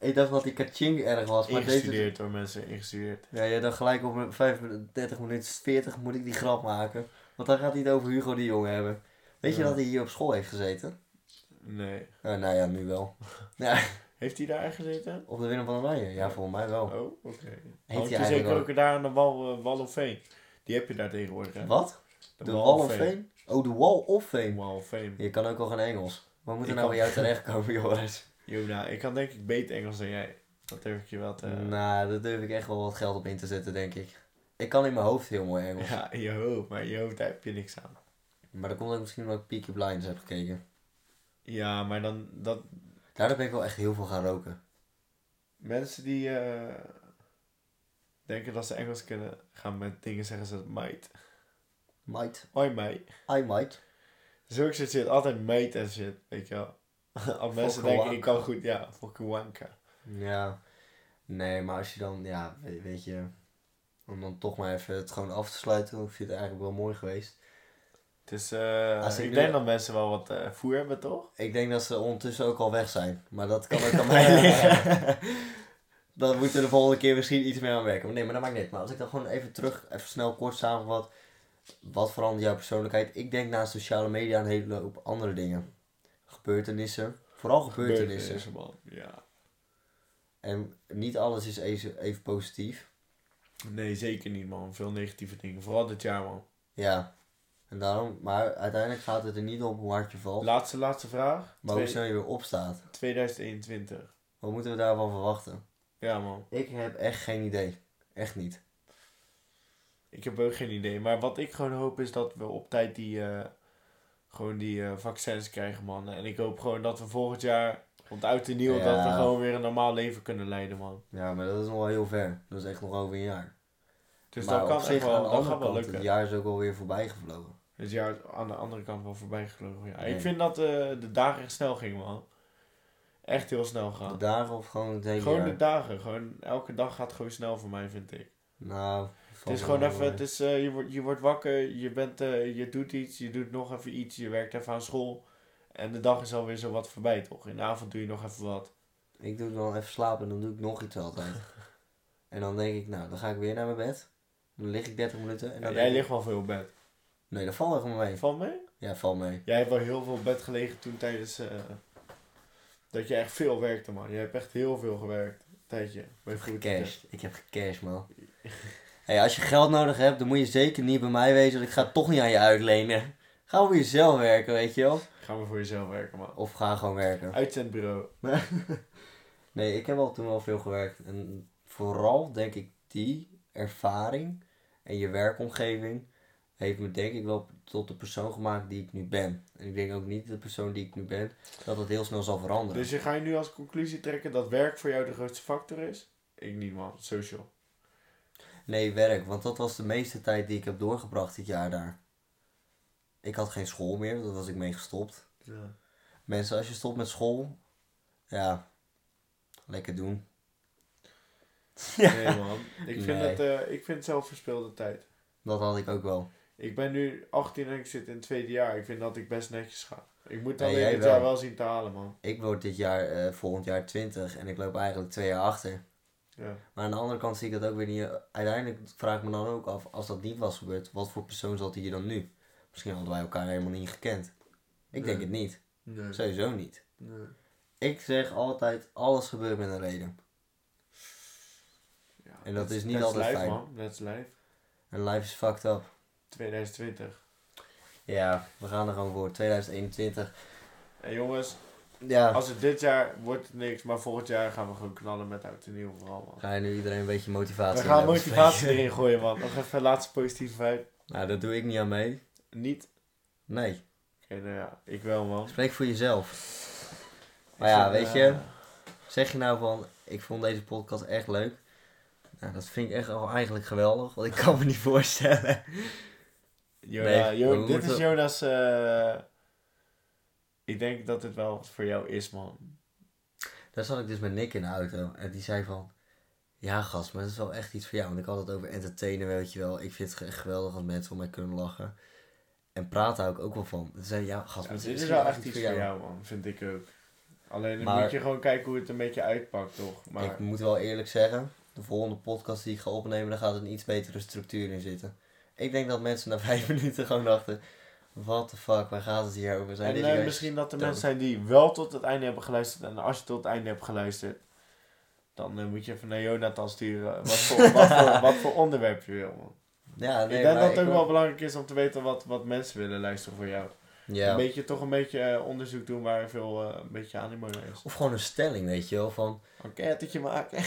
Ik dacht dat die kaching erg was, maar deze... Ingestudeerd door mensen, ingestudeerd. Ja, je dacht gelijk op mijn 35 minuten 40 moet ik die grap maken. Want dan gaat hij het over Hugo de Jonge hebben. Weet je dat hij hier op school heeft gezeten? Nee. Eh, nou ja, nu wel. Ja, Heeft hij daar gezeten? op de Willem van Oranje. Ja, volgens mij wel. Oh, oké. hij Had je eigenlijk zeker ook? daar aan de wal, uh, wal of Fame. Die heb je daar tegenwoordig, hè? Wat? De, De Wall of Fame? Oh, de Wall of Fame. Wall of Fame. Je kan ook al geen Engels. Waar moet er Ik nou bij jou terechtkomen, Joris? Jona, ik kan denk ik beter Engels dan jij. Dat durf ik je wel te... Nou, daar durf ik echt wel wat geld op in te zetten, denk ik. Ik kan in mijn hoofd heel mooi Engels. Ja, in je hoofd, maar in je hoofd daar heb je niks aan. Maar dat komt ook misschien omdat ik Peaky Blinders heb gekeken. Ja, maar dan, dat, Daardoor ben ik wel echt heel veel gaan roken. mensen die eh, denken dat ze Engels kunnen, gaan met dingen zeggen ze might. Might. Hoi mate. I might. Zulke shit zit altijd mate en shit, weet je wel. Als mensen denken, ik kan goed, ja, fucking wanka. Ja. Nee, maar als je dan, ja, weet, weet je... Om dan toch maar even het gewoon af te sluiten. Ik vind het eigenlijk wel mooi geweest. Het is, eh, Als ik ik nu- denk dat mensen wel wat eh, voer hebben, toch? Ik denk dat ze ondertussen ook al weg zijn. Maar dat kan ook aan mij liggen. Dan moeten we de volgende keer misschien iets meer aan werken. Maar nee, maar dat maakt niet. Maar als ik dan gewoon even terug, even snel kort samenvat. Wat verandert jouw persoonlijkheid? Ik denk naast sociale media een hele hoop andere dingen. Gebeurtenissen. Vooral gebeurtenissen. man. Ja. En niet alles is even, even positief. Nee, zeker niet, man. Veel negatieve dingen. Vooral dit jaar, man. Ja. En daarom, maar uiteindelijk gaat het er niet om hoe hard je valt. Laatste, laatste vraag. maar hoe snel je weer opstaat. 2021. Wat moeten we daarvan verwachten? Ja, man. Ik heb echt geen idee. Echt niet. Ik heb ook geen idee. Maar wat ik gewoon hoop is dat we op tijd die, eh, gewoon die eh, vaccins krijgen, man. En ik hoop gewoon dat we volgend jaar, want uit en nieuw, Ja. dat we gewoon weer een normaal leven kunnen leiden, man. Ja, maar dat is nog wel heel ver. Dat is echt nog over een jaar. Dus maar dat kan op zich, wel, aan de dat andere gaat wel lukken. het jaar is ook alweer voorbij gevlogen. Het jaar is aan de andere kant wel voorbij gevlogen. Ja. Nee. Ik vind dat eh, de dagen echt snel gingen, man. Echt heel snel De gaan. dagen of gewoon het hele Gewoon jaar? de dagen. Gewoon, elke dag gaat gewoon snel voor mij, vind ik. Nou, Het is gewoon even, het is, eh, je, wordt, je wordt wakker, je, bent, eh, je doet iets, je doet nog even iets, je werkt even aan school. En de dag is alweer zo wat voorbij, toch? In de avond doe je nog even wat. Ik doe dan even slapen en dan doe ik nog iets altijd. en dan denk ik, nou, dan ga ik weer naar mijn bed. Dan lig ik 30 minuten. En Ja, dan jij ik- ligt wel veel op bed. Nee, dat valt echt mee. Val mee? Ja, valt mee. Jij hebt wel heel veel op bed gelegen toen tijdens... eh, dat je echt veel werkte, man. Je hebt echt heel veel gewerkt. Tijdje. Bij Foodtech. Cash. Ik heb cash, man. hey, als je geld nodig hebt, dan moet je zeker niet bij mij wezen. Want ik ga het toch niet aan je uitlenen. Ga voor jezelf werken, weet je wel. Gaan we voor jezelf werken, man. Of ga gewoon werken. Uitzendbureau. Nee, ik heb al toen wel veel gewerkt. En vooral denk ik die ervaring en je werkomgeving heeft me denk ik wel tot de persoon gemaakt die ik nu ben. En ik denk ook niet de persoon die ik nu ben, dat dat heel snel zal veranderen. Dus je ga je nu als conclusie trekken dat werk voor jou de grootste factor is? Ik niet, man. Social. Nee, werk, want dat was de meeste tijd die ik heb doorgebracht dit jaar daar. Ik had geen school meer, dat was ik mee gestopt. Ja. Mensen, als je stopt met school, ja, lekker doen. Nee, man. Ik vind, Nee. het, eh, ik vind het zelf verspilde tijd. Dat had ik ook wel. Ik ben nu 18 en ik zit in het tweede jaar. Ik vind dat ik best netjes ga. Ik moet Nee, alleen jij dit wel. jaar wel zien te halen, man. Ik word dit jaar, eh, volgend jaar 20 en ik loop eigenlijk twee jaar achter. Ja. Maar aan de andere kant zie ik dat ook weer niet. Uiteindelijk vraag ik me dan ook af, als dat niet was gebeurd, wat voor persoon zat hier dan nu? Misschien hadden wij elkaar helemaal niet gekend. Ik denk het niet. Nee. Sowieso niet. nee. Ik zeg altijd, alles gebeurt met een reden. Ja, En dat is niet altijd life, fijn. man. That's life. En life is fucked up. 2020. Ja, we gaan er gewoon voor. 2021. En jongens, Ja, als het dit jaar wordt het niks, maar volgend jaar gaan we gewoon knallen met oud en nieuw vooral, man. ga je nu iedereen een beetje motivatie We gaan motivatie erin gooien, man. Nog even laatste positieve vibe. Nou, daar doe ik niet aan mee. Niet? Nee, Oké, nou ja, ik wel, man. spreek voor jezelf. Maar Ik ja, vind, weet eh, je, zeg je nou van, ik vond deze podcast echt leuk. Nou, dat vind ik echt al eigenlijk geweldig, want ik kan me niet voorstellen. Jona, Nee, dit moeten- is Jonas. eh, ik denk dat dit wel wat voor jou is, man. Daar zat ik dus met Nick in de auto en die zei van, ja gast, maar dat is wel echt iets voor jou. Want ik had het over entertainen, weet je wel. Ik vind het echt geweldig als mensen om mij kunnen lachen. En praten hou ik ook wel van. Toen zei ja gast, Ja, maar het dit is wel echt iets voor jou, man. Vind ik ook. Alleen dan moet je gewoon kijken hoe het een beetje uitpakt, toch? Maar Ik moet wel eerlijk zeggen, de volgende podcast die ik ga opnemen, daar gaat een iets betere structuur in zitten. Ik denk dat mensen na vijf minuten gewoon dachten, what the fuck, waar gaat het hier over? Zijn en eh, misschien dat er mensen zijn die wel tot het einde hebben geluisterd. En als je tot het einde hebt geluisterd, dan eh, moet je even naar Jonathan sturen. Wat voor, wat voor, wat voor onderwerp je wil, man. Ja, nee, ik denk dat het ook wil- wel belangrijk is om te weten wat, wat mensen willen luisteren voor jou. Ja. Een beetje, toch een beetje eh, onderzoek doen waar veel eh, een beetje animo is. Of gewoon een stelling, weet je wel, van Een enquêtetje maken.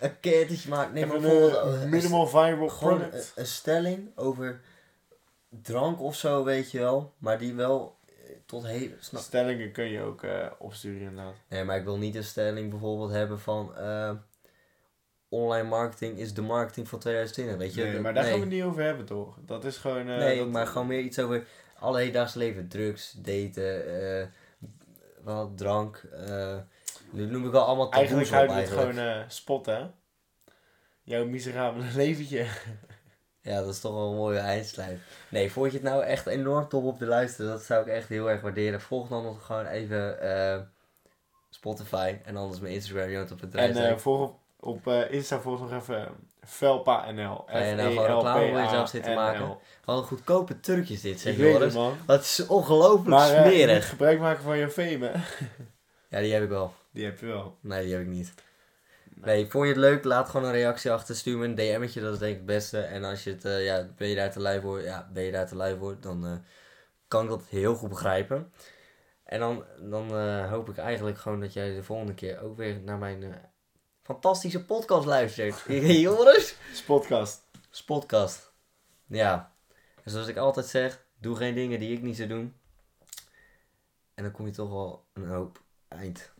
een keertje maken. Nee, maar een eh, minimal viable gewoon een, product. een stelling over drank of zo, weet je wel, maar die wel eh, tot hele... Snap... Stellingen kun je ook eh, opsturen inderdaad. Nee, maar ik wil niet een stelling bijvoorbeeld hebben van eh, online marketing is de marketing van 2020, weet je. Nee, maar daar nee. gaan we het niet over hebben toch? Dat is gewoon... nee, dat- maar gewoon meer iets over alle hedendaagse leven. Drugs, daten, wat, drank. nu noem ik wel allemaal taboes Eigenlijk ga je het eigenlijk. gewoon spotten, hè? Jouw miserabele leventje. Ja, dat is toch wel een mooie eindslijf. Nee, vond je het nou echt enorm top op te luisteren? Dat zou ik echt heel erg waarderen. Volg dan nog gewoon even eh, Spotify en anders mijn Instagram, Jonathan.drijs. En eh volg op, op eh, Insta volg nog even Velpa.nl. Je nou gewoon reclame voor jezelf zitten maken? Wat een goedkope Turkjes dit, zeg man. Dat is ongelooflijk je smerig. gebruik maken van je fame, hè? Ja, die heb ik wel. Die heb je wel. Nee, die heb ik niet. Nee, vond je het leuk? Laat gewoon een reactie achter. Stuur me een DM'tje, dat is denk ik het beste. En als je het, eh, ja, ben je daar te lui voor? Ja, ben je daar te lui voor? Dan eh, kan ik dat heel goed begrijpen. En dan, dan eh, hoop ik eigenlijk gewoon dat jij de volgende keer ook weer naar mijn fantastische podcast luistert. Joris? Spotcast. Spotcast. Ja. En zoals ik altijd zeg, doe geen dingen die ik niet zou doen. En dan kom je toch wel een hoop eind.